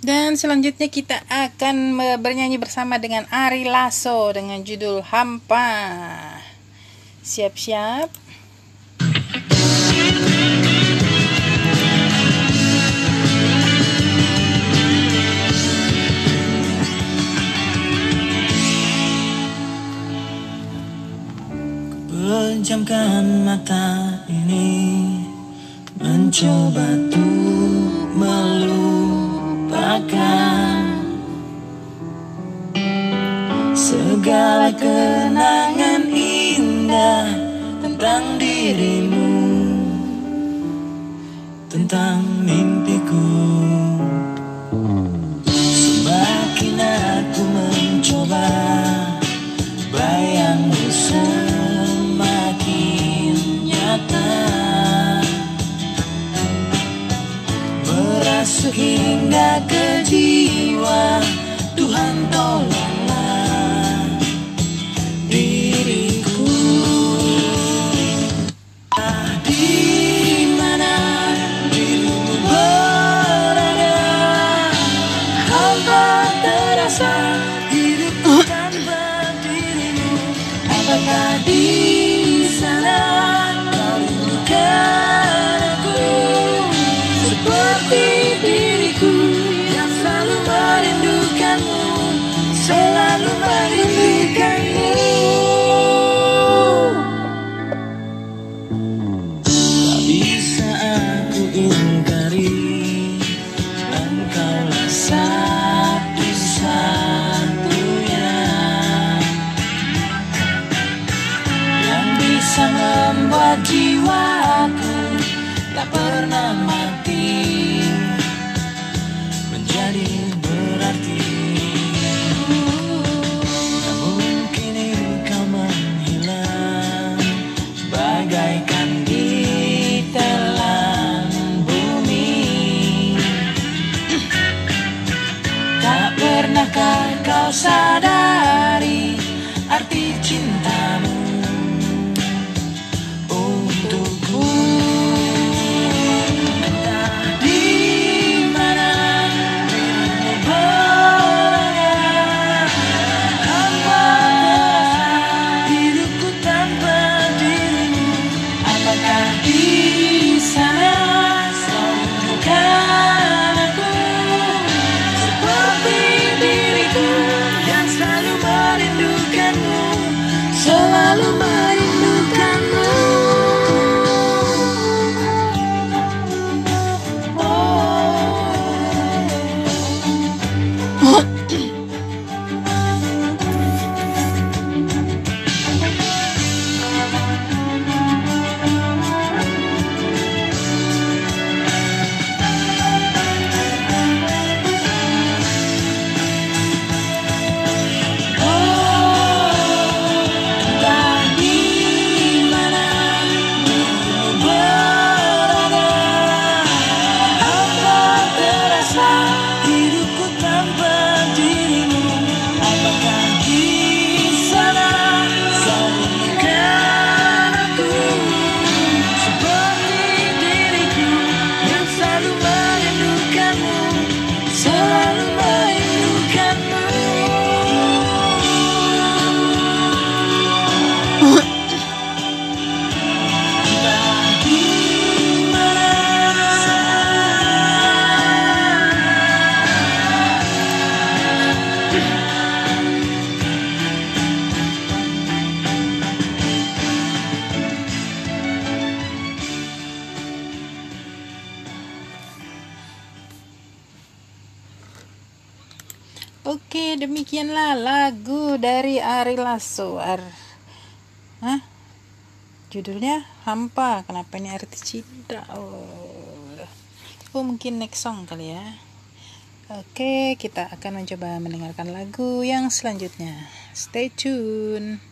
Dan selanjutnya kita akan bernyanyi bersama dengan Ari Lasso dengan judul Hampa. Siap-siap. Pejamkan mata ini Mencoba tuh Segala kenangan indah Tentang dirimu Tentang mimpiku. Semakin aku mencoba Bayangmu semakin nyata. Merasuk hingga ke jiwa Tuhan tolonglah Apakah di bisa membuat jiwaku Tak pernah mati. Menjadi berarti. Namun kini kau menghilang. Bagaikan di telan bumi. Tak pernahkah kau sadari oh. time. Oke, demikianlah lagu dari Ari Lasso. Ar Hah? Judulnya Hampa. Kenapa ini arti cinta? Oh. oh, mungkin next song kali ya. Oke, kita akan mencoba mendengarkan lagu yang selanjutnya. Stay tune.